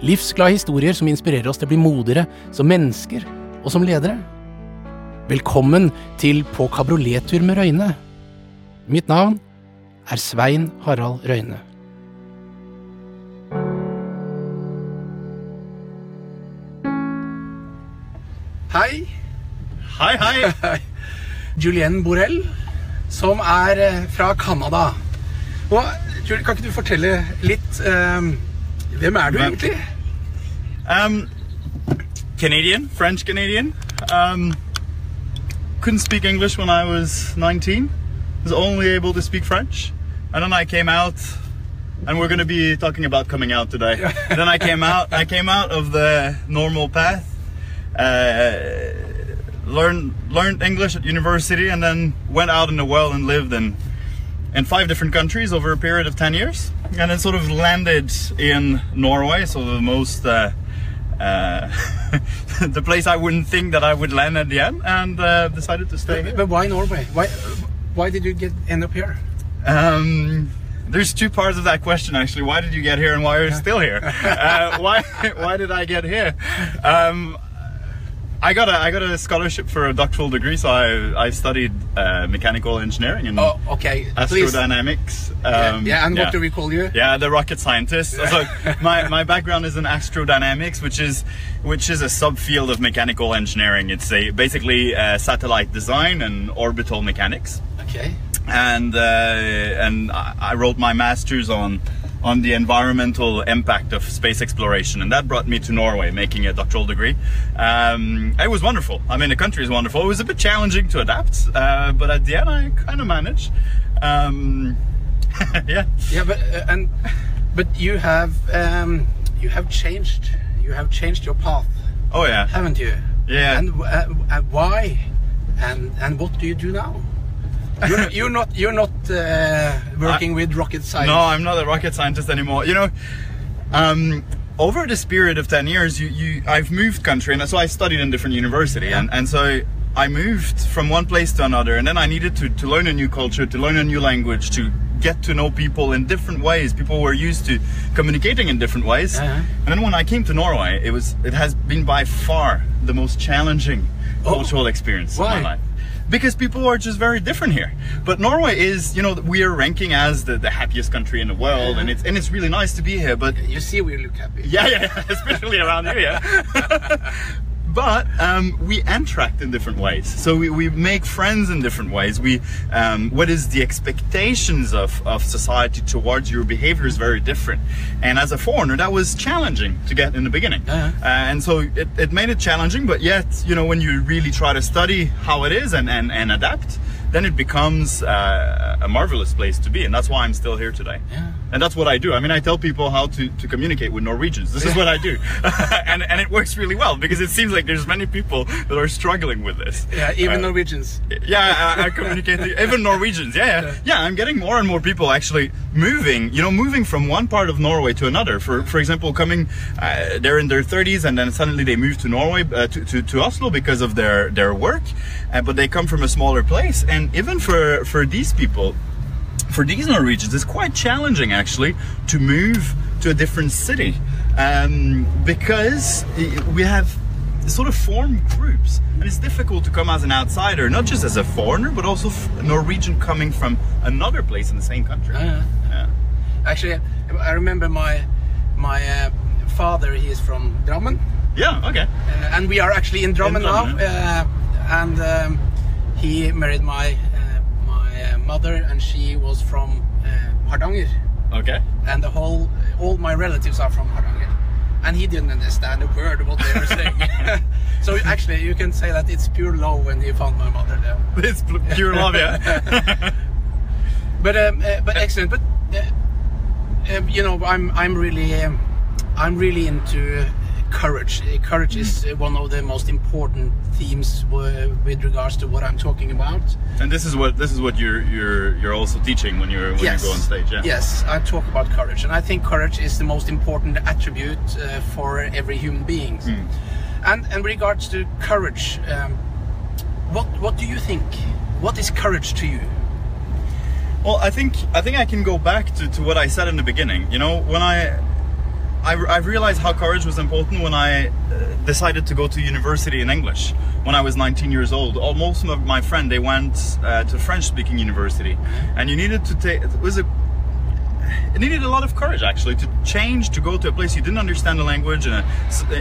Livsglade historier som inspirerer oss til å bli modigere som mennesker og som ledere. Velkommen til På kabriolettur med Røyne. Mitt navn er Svein Harald Røyne. Hei, Hei, hei! Julienne Borrell, som er eh, fra Canada. Og kan ikke du fortelle litt eh, Hvem er du egentlig? Um, Canadian, French Canadian. Um, couldn't speak English when I was 19. Was only able to speak French. And then I came out, and we're going to be talking about coming out today. then I came out. I came out of the normal path. Uh, learned learned English at university, and then went out in the world and lived in in five different countries over a period of 10 years and then sort of landed in norway so the most uh, uh, the place i wouldn't think that i would land at the end and uh, decided to stay here. But why Norway? Why, why did you get end up here? um, there's two parts of that question actually. Why did you get here and why are you still here? Uh, why why did i get here? Um, I got a I got a scholarship for a doctoral degree, so I I studied uh, mechanical engineering and Oh, okay. Astrodynamics. Yeah, Um, yeah, and what do we call you? Yeah, the rocket scientist. So my, my background is in astrodynamics, which is which is a subfield of mechanical engineering. It's a basically uh, satellite design and orbital mechanics. Okay. And uh, and I I wrote my masters on on the environmental impact of space exploration, and that brought me to Norway, making a doctoral degree. Um, it was wonderful. I mean, the country is wonderful. It was a bit challenging to adapt, uh, but at the end, I kind of managed. Um, yeah. Yeah, but uh, and but you have um, you have changed you have changed your path, Oh yeah. haven't you? Yeah. And uh, uh, why? And and what do you do now? You're, you're not you're not uh, working with rocket science. No, I'm not a rocket scientist anymore. You know, um, over this period of ten years, you, you I've moved country, and so I studied in different university, and and so I moved from one place to another, and then I needed to to learn a new culture, to learn a new language, to get to know people in different ways. People were used to communicating in different ways, Uh-huh. and then when I came to Norway, it was it has been by far the most challenging Oh. cultural experience Why? of my life because people are just very different here. But Norway is, you know, we are ranking as the, the happiest country in the world, and it's and it's really nice to be here. But You see, we look happy. yeah, yeah, yeah, especially around here, yeah. but um, we interact in different ways, so we, we make friends in different ways. We, um, what is the expectations of, of society towards your behavior is very different, and as a foreigner, that was challenging to get in the beginning. Uh-huh. Uh, and so it, it made it challenging, but yet, you know, when you really try to study how it is and, and, and adapt, then it becomes uh, a marvelous place to be. And that's why I'm still here today. Yeah. And that's what I do. I mean, I tell people how to, to communicate with Norwegians. This is what I do. and, and it works really well because it seems like there's many people that are struggling with this. Yeah, even Uh, Norwegians. yeah, I, I communicate even Norwegians. Yeah, yeah, yeah. I'm getting more and more people actually moving. You know, moving from one part of Norway to another. For for example, coming, uh, they're in their 30s and then suddenly they move to Norway uh, to, to to Oslo because of their their work, uh, but they come from a smaller place. And even for for these people, for these Norwegians, it's quite challenging actually to move to a different city um, because we have sort of formed groups, and it's difficult to come as an outsider, not just as a foreigner, but also a Norwegian coming from another place in the same country. Yeah. Yeah. Actually, I remember my my uh, father. He is from Drammen. Yeah. Okay. Uh, and we are actually in Drammen now. Drammen, Uh, and um, he married my uh, mother, and she was from uh, Hardanger. Okay. And the whole all my relatives are from Hardanger. And he didn't understand a word of what they were saying. so actually, you can say that it's pure love when he found my mother there. It's pure love, yeah. But um, uh, but excellent. But uh, um, you know, I'm I'm really um, I'm really into courage. Uh, Courage is uh, one of the most important themes uh, with regards to what I'm talking about. And this is what this is what you're you're you're also teaching when you're when yes. you go on stage. Yeah. Yes, I talk about courage, and I think courage is the most important attribute uh, for every human being. Hmm. And in regards to courage, um, what what do you think? What is courage to you? Well, I think I think I can go back to, to what I said in the beginning. You know, when I I, I realized how courage was important when I uh, decided to go to university in English when I was 19 years old. All, most of my friends they went uh, to French-speaking university, and you needed to take it was a it needed a lot of courage actually to change to go to a place you didn't understand the language in a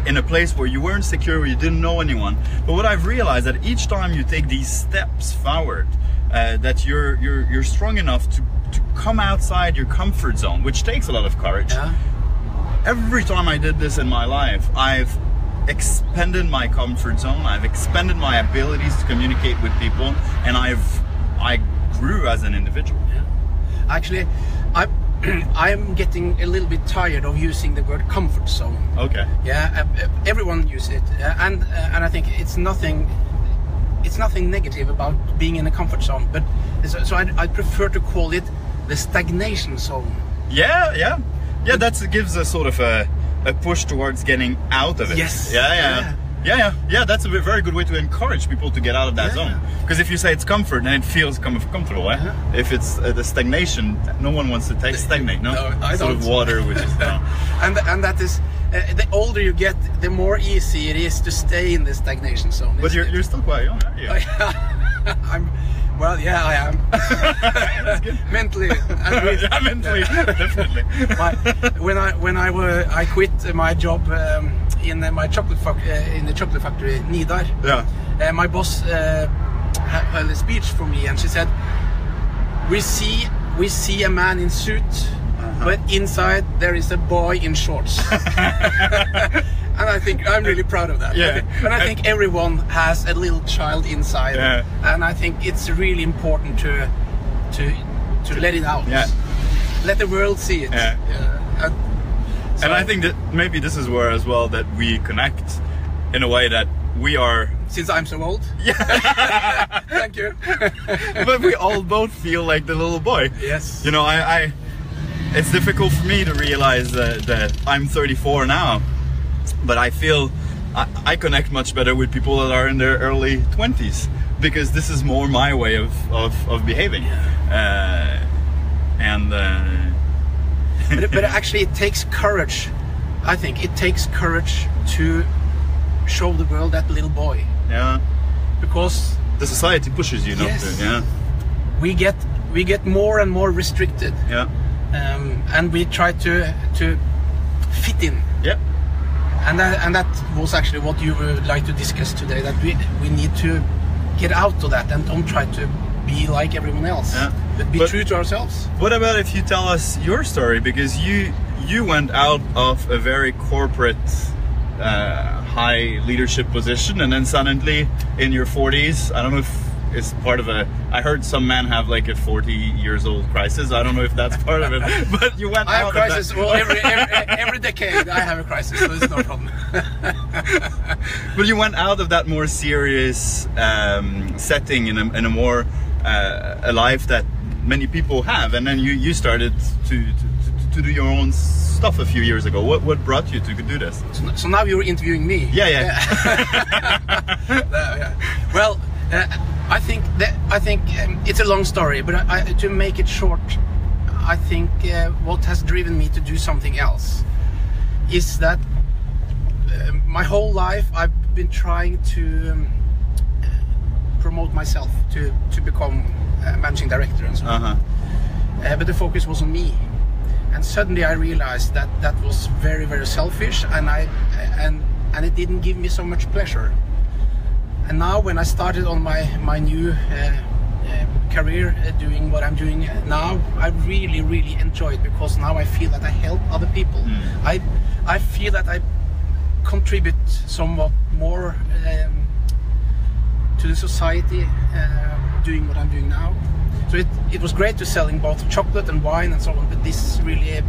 in a place where you weren't secure where you didn't know anyone but what i've realized that each time you take these steps forward uh, that you're you're you're strong enough to to come outside your comfort zone which takes a lot of courage Yeah. Every time I did this in my life, I've expanded my comfort zone. I've expanded my abilities to communicate with people, and I've I grew as an individual. Yeah. Actually, I I'm getting a little bit tired of using the word comfort zone. Okay. Yeah, uh, uh, everyone uses it, uh, and and I think it's nothing. It's nothing negative about being in a comfort zone, but so, so I, I prefer to call it the stagnation zone. Yeah, yeah, yeah. That gives a sort of a, a push towards getting out of it. Yes. Yeah, yeah. Yeah. Yeah, yeah, yeah. That's a very good way to encourage people to get out of that Yeah. zone. Because if you say it's comfort, then it feels com- comfortable. Eh? Yeah. If it's uh, the stagnation, no one wants to take stagnate. No, No, I sort of don't. water, which is no. and and that is uh, the older you get, the more easy it is to stay in the stagnation zone. But you're, it? you're still quite young, aren't you? I'm well, yeah, I am. Mentally, at least. yeah, mentally, definitely. my, when I when I were I quit my job um, in uh, my chocolate uh, in the chocolate factory Nidar. Yeah. Uh, my boss uh, had a speech for me, and she said, "We see we see a man in suit, Uh-huh. but inside there is a boy in shorts." and I think I'm really proud of that. Yeah. I think- and I think everyone has a little child inside, Yeah. and I think it's really important to to to let it out. Yeah. Let the world see it. Yeah. And, so- And I think that maybe this is where as well that we connect in a way that we are, since I'm so old, yeah, thank you. but we all both feel like the little boy. yes. You know, I, I it's difficult for me to realize that, that I'm 34 now, but I feel I, I connect much better with people that are in their early 20s because this is more my way of, of, of behaving. Uh, and uh, but, but actually it takes courage i think it takes courage to show the world that little boy yeah, because the society pushes you not Yes. to. Yeah, we get we get more and more restricted yeah, um, and we try to to fit in yeah. And that, and that was actually what you would like to discuss today that we we need to get out of that and don't try to be like everyone else Yeah. but be But- true to ourselves What about if you tell us your story because you you went out of a very corporate uh, high leadership position and then suddenly in your 40s I don't know if it's part of a I heard some men have like a 40 years old crisis I don't know if that's part of it but you went I have out crisis. of Well, that every, every every decade I have a crisis, so it's no problem. but you went out of that more serious um, setting in a, in a more uh, a life that many people have and then you you started to to, to, to do your own stuff a few years ago what what brought you to do this So, so now you're interviewing me. Yeah, yeah. Yeah. Well, uh, I think that I think um, it's a long story, but I, I, to make it short, I think uh, what has driven me to do something else is that uh, my whole life I've been trying to um, promote myself to to become uh, managing director and so on. Uh-huh. Uh, but the focus was on me and suddenly i realized that that was very very selfish and i and and it didn't give me so much pleasure and now when i started on my my new uh, uh, career uh, doing what i'm doing now i really really enjoy it because now i feel that i help other people i i feel that i contribute somewhat more um, to the society uh, doing what I'm doing now. So it, it was great to selling both chocolate and wine and so on, but this really, uh,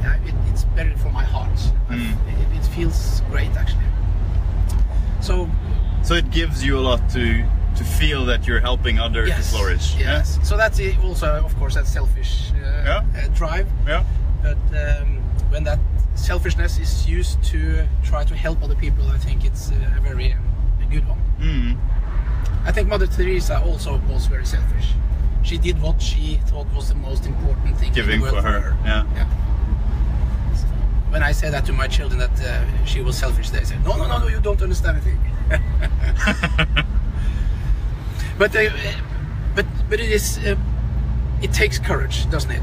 yeah, it, it's better for my heart. I- Mm. It, it feels great actually. So So it gives you a lot to to feel that you're helping others yes, to flourish. Yes. So that's also, of course, that selfish uh, Yeah. uh, drive. Yeah. But um, when that selfishness is used to try to help other people, I think it's uh, a very um, a good one. Mm. I think Mother Teresa also was very selfish. She did what she thought was the most important thing Giving in the world for her. Yeah. Yeah. When I say that to my children that uh, she was selfish, they say, "No, no, no, no, you don't understand anything." but uh, but but it is uh, it takes courage, doesn't it,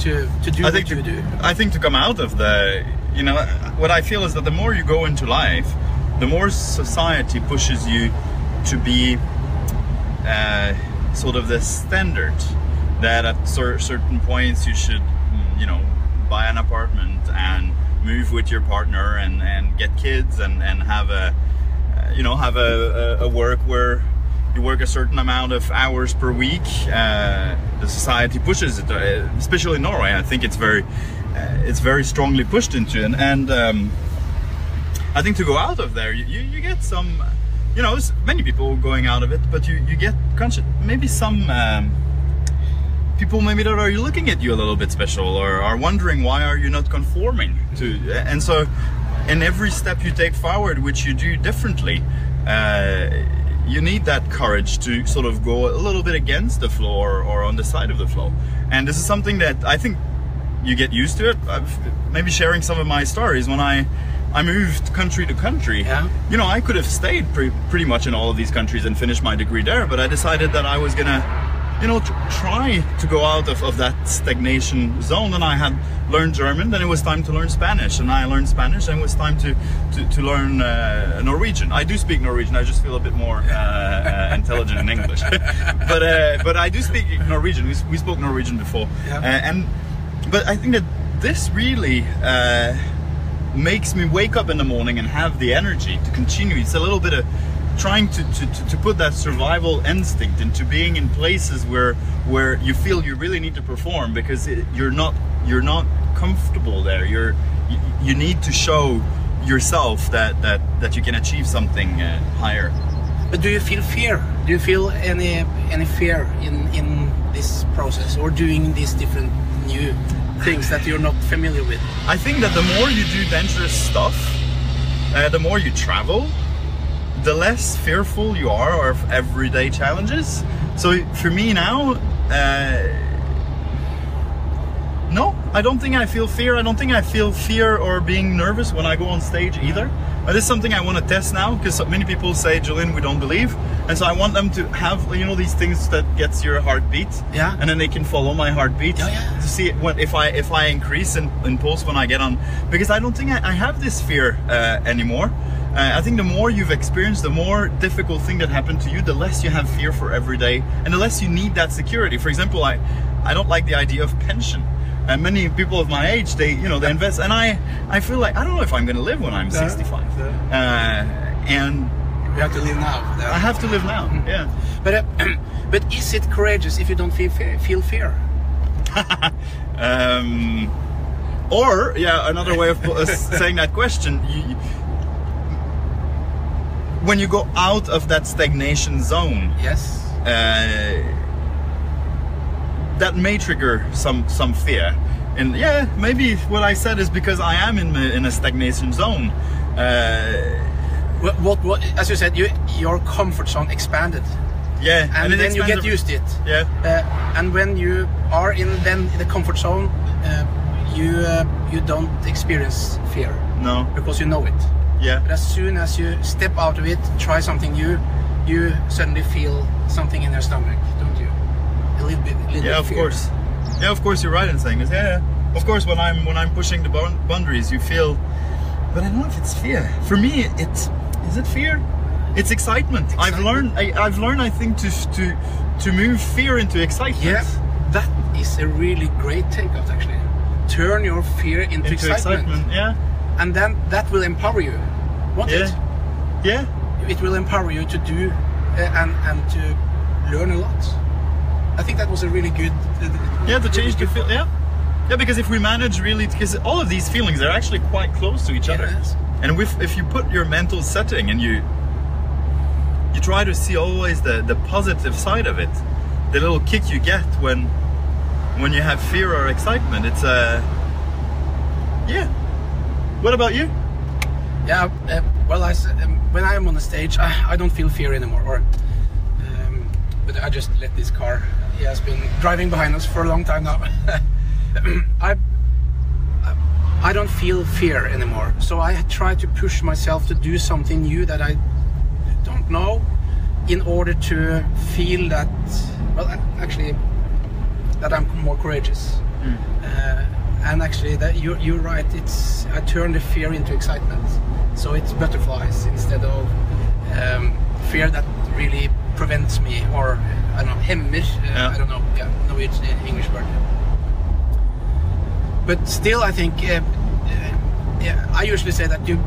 to to do I what think you to, do. I think to come out of the, you know, what I feel is that the more you go into life, the more society pushes you to be uh, sort of the standard that at cer- certain points you should, you know, buy an apartment and move with your partner and, and get kids and, and have a, you know, have a, a, a work where you work a certain amount of hours per week. Uh, the society pushes it, uh, especially in Norway. I think it's very, uh, it's very strongly pushed into, and, and um, I think to go out of there, you, you, you get some, you know, many people going out of it, but you, you get maybe some um, people maybe that are looking at you a little bit special or are wondering why are you not conforming to, and so in every step you take forward, which you do differently, uh, you need that courage to sort of go a little bit against the flow or, or on the side of the flow. And this is something that I think you get used to it. I've, maybe sharing some of my stories when I I moved country to country. Yeah. You know, I could have stayed pre- pretty much in all of these countries and finished my degree there, but I decided that I was gonna, you know, try to go out of, of that stagnation zone. And I had learned German, then it was time to learn Spanish, and I learned Spanish, and it was time to to, to learn uh, Norwegian. I do speak Norwegian. I just feel a bit more uh, uh, intelligent in English, but uh, but I do speak Norwegian. We, we spoke Norwegian before, Yeah. uh, and but I think that this really uh, makes me wake up in the morning and have the energy to continue. It's a little bit of trying to, to, to, put that survival instinct into being in places where where you feel you really need to perform because it, you're not you're not comfortable there. You're you, you need to show yourself that that that you can achieve something uh, higher. But do you feel fear? Do you feel any any fear in in this process or doing these different new things that you're not familiar with? I think that the more you do dangerous stuff, uh, the more you travel, the less fearful you are of everyday challenges. So for me now, uh, no, I don't think I feel fear. I don't think I feel fear or being nervous when I go on stage either. But it's something I want to test now because many people say, Julian, we don't believe. And so I want them to have, you know, these things that gets your heartbeat. Yeah. And then they can follow my heartbeat Yeah, yeah. to see what if I if I increase in, in pulse when I get on because I don't think I, I have this fear uh, anymore. Uh, I think the more you've experienced, the more difficult thing that happened to you, the less you have fear for every day, and the less you need that security. For example, I I don't like the idea of pension. And many people of my age, they you know they invest, and I I feel like I don't know if I'm going to live when I'm 65, yeah. uh, and You have to live now. I have to live now. Yeah. But uh, but is it courageous if you don't feel fear? Feel fear? Um, or yeah, another way of uh, saying that question, you, you- when you go out of that stagnation zone, Yes. uh, that may trigger some some fear. And yeah, maybe what I said is because I am in a, in a stagnation zone. Uh, What, what, what as you said, you, your comfort zone expanded, yeah, and, it then you get used to it. Yeah, Uh, and when you are in then in the comfort zone, uh, you uh, you don't experience fear no, because you know it. Yeah, But as soon as you step out of it, try something new, you suddenly feel something in your stomach, don't you? A little bit, little yeah, bit of fear. course. Yeah, of course you're right in saying this. Yeah, yeah. Of course, when I'm when I'm pushing the boundaries, you feel. But I don't know if it's fear. For me, it's is it fear? It's excitement. I've learned. I, I've learned. I think to to to move fear into excitement. Yeah, that is a really great takeout actually. Turn your fear into, Into excitement. excitement. Yeah. And then that will empower you. Won't Yeah. it? Yeah. It will empower you to do uh, and and to learn a lot. I think that was a really good. Uh, Yeah. To really change the good feel. Yeah. Yeah, because if we manage really, because all of these feelings are actually quite close to each other. Yes. And if, if you put your mental setting and you you try to see always the, the positive side of it, the little kick you get when when you have fear or excitement, it's a yeah. What about you? Yeah, uh, well, I, um, when I am on the stage, I, I don't feel fear anymore. Or, um, but I just let this car. He has been driving behind us for a long time now. I, I don't feel fear anymore. So I try to push myself to do something new that I don't know, in order to feel that. Well, actually, that I'm more courageous. Uh, and actually, that you're, you're right. It's I turn the fear into excitement. So it's butterflies instead of um, fear that really prevents me, or I don't know, hemmer. Uh, Yeah. I don't know. Yeah, Norwegian English word. But still, I think uh, uh, yeah, I usually say that you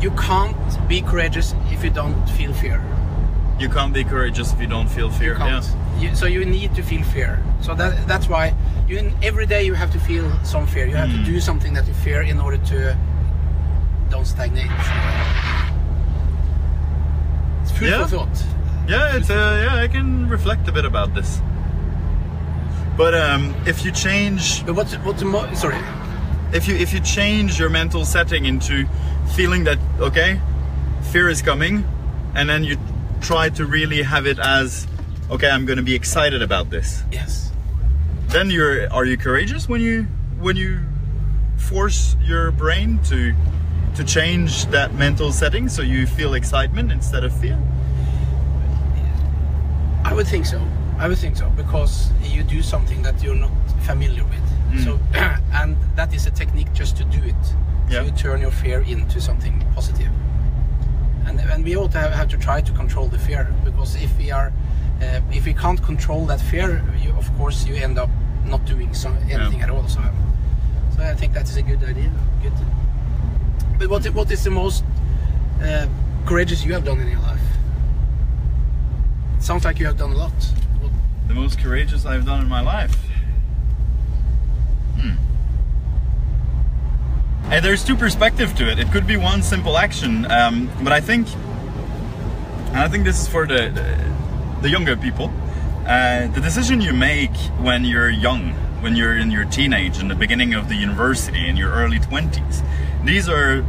you can't be courageous if you don't feel fear. You can't be courageous if you don't feel fear. Can't. You, so you need to feel fear. So that that's why you every day you have to feel some fear. You have Mm. to do something that you fear in order to don't stagnate. It's food Yeah. for thought. Yeah, it's uh, yeah. I can reflect a bit about this. But um, if you change But what's what's the mo- sorry? if you if you change your mental setting into feeling that okay fear is coming and then you try to really have it as okay i'm going to be excited about this Yes. Then you're are you courageous when you when you force your brain to to change that mental setting so you feel excitement instead of fear I would think so. I would think so because you do something that you're not familiar with. Mm. So, and that is a technique just to do it. Yeah. So you turn your fear into something positive. And and we also have, have to try to control the fear because if we are, uh, if we can't control that fear, you, of course you end up not doing some, anything at all. So, so I think that is a good idea. Good. But what what is the most uh, courageous you have done in your life? Sounds like you have done a lot. What- the most courageous i've done in my life hmm. Hey, there's two perspectives to it. It could be one simple action, um, but I think, and I think this is for the the, the younger people. Uh, the decision you make when you're young, when you're in your teenage, in the beginning of the university, in your early twenties, these are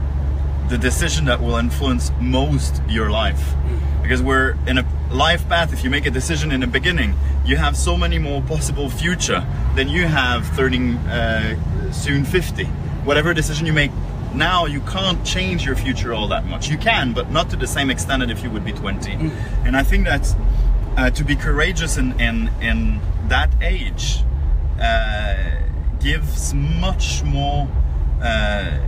the decision that will influence most your life. Because we're in a life path if you make a decision in the beginning you have so many more possible future than you have turning uh, soon 50 whatever decision you make now you can't change your future all that much. You can but not to the same extent that if you would be 20 and i think that uh, to be courageous in in, in that age uh, gives much more uh,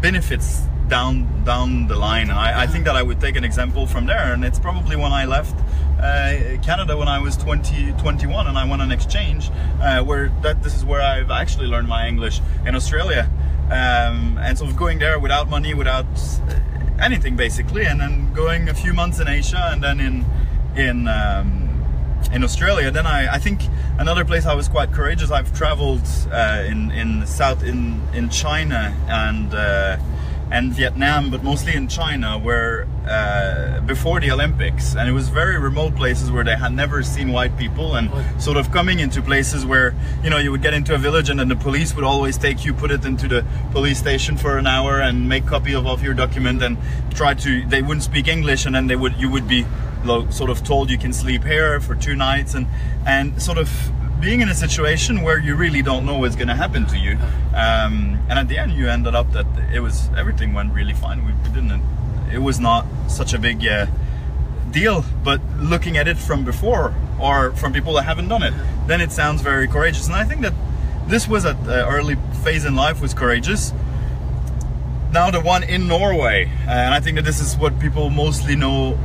benefits down down the line. I, I think that I would take an example from there, and it's probably when I left uh, Canada when I was 20, 21 and I went on exchange, uh, where that this is where I've actually learned my English in Australia. Um, and so going there without money, without uh, anything basically, and then going a few months in Asia, and then in in um, in Australia. Then I, I think another place I was quite courageous. I've traveled uh, in in South in in China and uh, and Vietnam, but mostly in China, where uh, before the Olympics, and it was very remote places where they had never seen white people, and sort of coming into places where you know you would get into a village and then the police would always take you, put it into the police station for an hour, and make copy of, of your document, and try to. They wouldn't speak English, and then they would you would be sort of told you can sleep here for two nights and and sort of being in a situation where you really don't know what's going to happen to you. Um, and at the end you ended up that it was everything went really fine. We, we didn't it was not such a big uh, deal but looking at it from before or from people that haven't done it then it sounds very courageous. And i think that this was at the early phase in life was courageous. Now the one in Norway, and I think that this is what people mostly know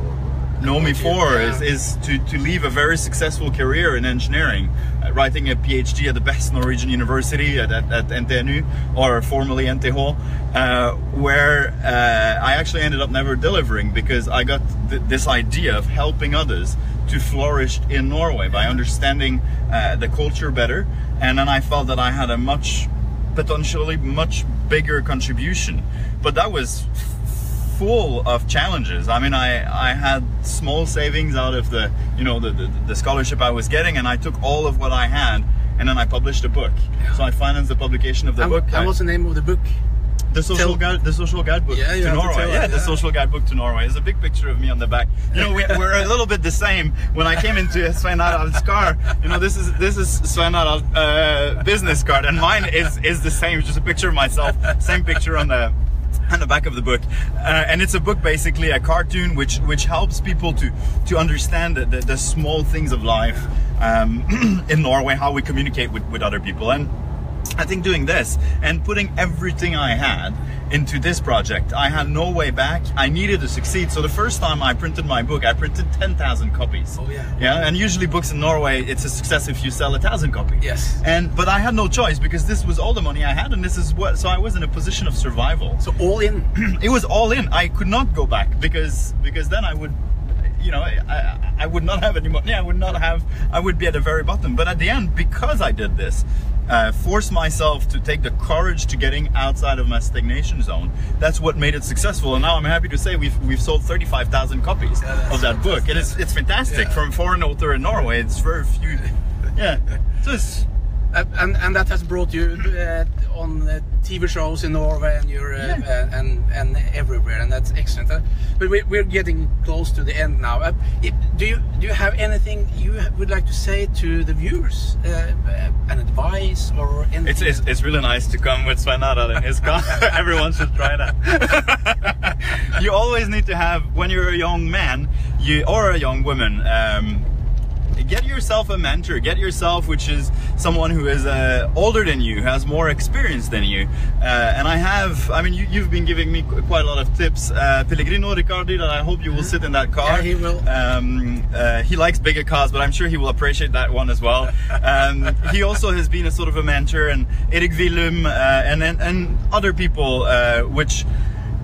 know me for Yeah. is, is to, to leave a very successful career in engineering, uh, writing a PhD at the best Norwegian university at, at, at NTNU or formerly NTH, uh, where uh, I actually ended up never delivering because I got th- this idea of helping others to flourish in Norway by understanding uh, the culture better. And then I felt that I had a much, potentially much bigger contribution. But that was full of challenges. I mean, I, I had small savings out of the, you know, the, the, the scholarship I was getting, and I took all of what I had, and then I published a book. So I financed the publication of the And, book. and what's the name of the book? the social guide, the social guidebook Yeah, to have to Norway. tell yeah, the social guidebook to Norway. There's a big picture of me on the back. You know, we, we're a little bit the same. When I came into Svein Harald's car, you know, this is this is Svein uh, business card, and mine is is the same. Just a picture of myself, same picture on the on the back of the book, uh, and it's a book basically a cartoon which which helps people to to understand the, the, the small things of life um, in Norway, how we communicate with, with other people, and I think doing this and putting everything I had into this project, I had no way back. I needed to succeed. So the first time I printed my book, I printed 10,000 copies. Oh, yeah. Yeah, and usually books in Norway, it's a success if you sell a thousand copies. Yes. And but I had no choice because this was all the money I had, and this is what. So I was in a position of survival So all in. it was all in. I could not go back because because then I would, you know, I, I, I would not have any money. I would not have. I would be at the very bottom. But at the end, because I did this, uh, force myself to take the courage to getting outside of my stagnation zone. That's what made it successful. And now I'm happy to say we've we've sold 35,000 copies that's of that book. It is it's fantastic Yeah. from foreign author in Norway. It's very few. Yeah. So it's and and that has brought you uh, on uh, TV shows in Norway and you're uh, Yeah. uh, and and everywhere, and that's excellent. Uh, but we, we're getting close to the end now. Uh, if, do you do you have anything you would like to say to the viewers? Uh, uh, an advice or anything? It's, it's, it's really nice to come with Svein Harald in his car. Everyone should try that. you always need to have, when you're a young man you or a young woman, um, get yourself a mentor. Get yourself, which is someone who is uh, older than you, has more experience than you. Uh, and I have, I mean, you, you've been giving me quite a lot of tips. Uh, Pellegrino Riccardi, that I hope you will sit in that car. Yeah, he will. Um, uh, he likes bigger cars, but I'm sure he will appreciate that one as well. Um, he also has been a sort of a mentor, and Eric Willum, uh, and, and and other people, uh, which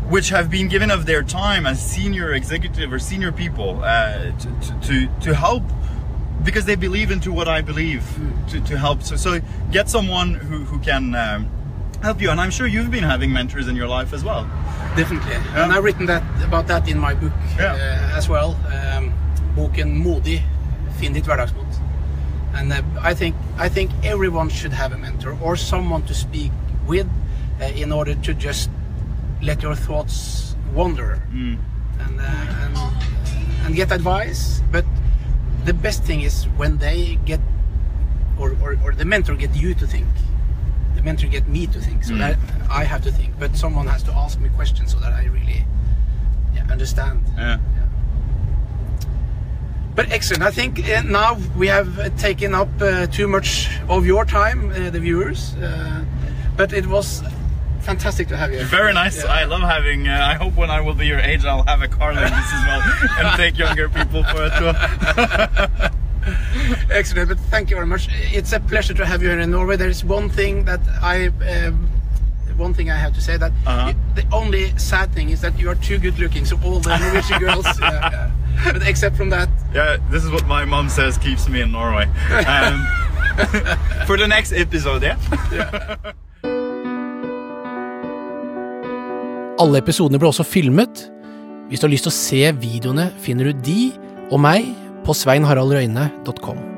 which have been given of their time as senior executive or senior people uh, to, to- to to help because they believe into what I believe to, to help. So, so get someone who, who can um, help you. And I'm sure you've been having mentors in your life as well. Definitely. And I've written that about that in my book Yeah. uh, as well. Um, boken Modig, finn ditt hverdagsmot. And uh, I think I think everyone should have a mentor or someone to speak with uh, in order to just let your thoughts wander Mm. and, uh, and and get advice. But the best thing is when they get or, or, or the mentor get you to think. The mentor get me to think, so Mm. that I have to think. But someone has to ask me questions so that I really yeah, understand. Yeah. But excellent. I think uh, now we have uh, taken up uh, too much of your time, uh, the viewers. Uh, but it was fantastic to have you. Very nice. Yeah. I love having. Uh, I hope when I will be your age, I'll have a car like this as well, and take younger people for a tour. Excellent, but thank you very much. It's a pleasure to have you here in Norway. There is one thing that I, um, one thing I have to say that Uh-huh. the only sad thing is that you are too good looking. So all the Norwegian girls, yeah, yeah. but except from that, Yeah, this is what my mom says keeps me in Norway. Um, for the next episode, yeah. Alle episodene ble også filmet. Hvis du har lyst til å se videoene, finner du de og meg på sveinharaldrøyne.com.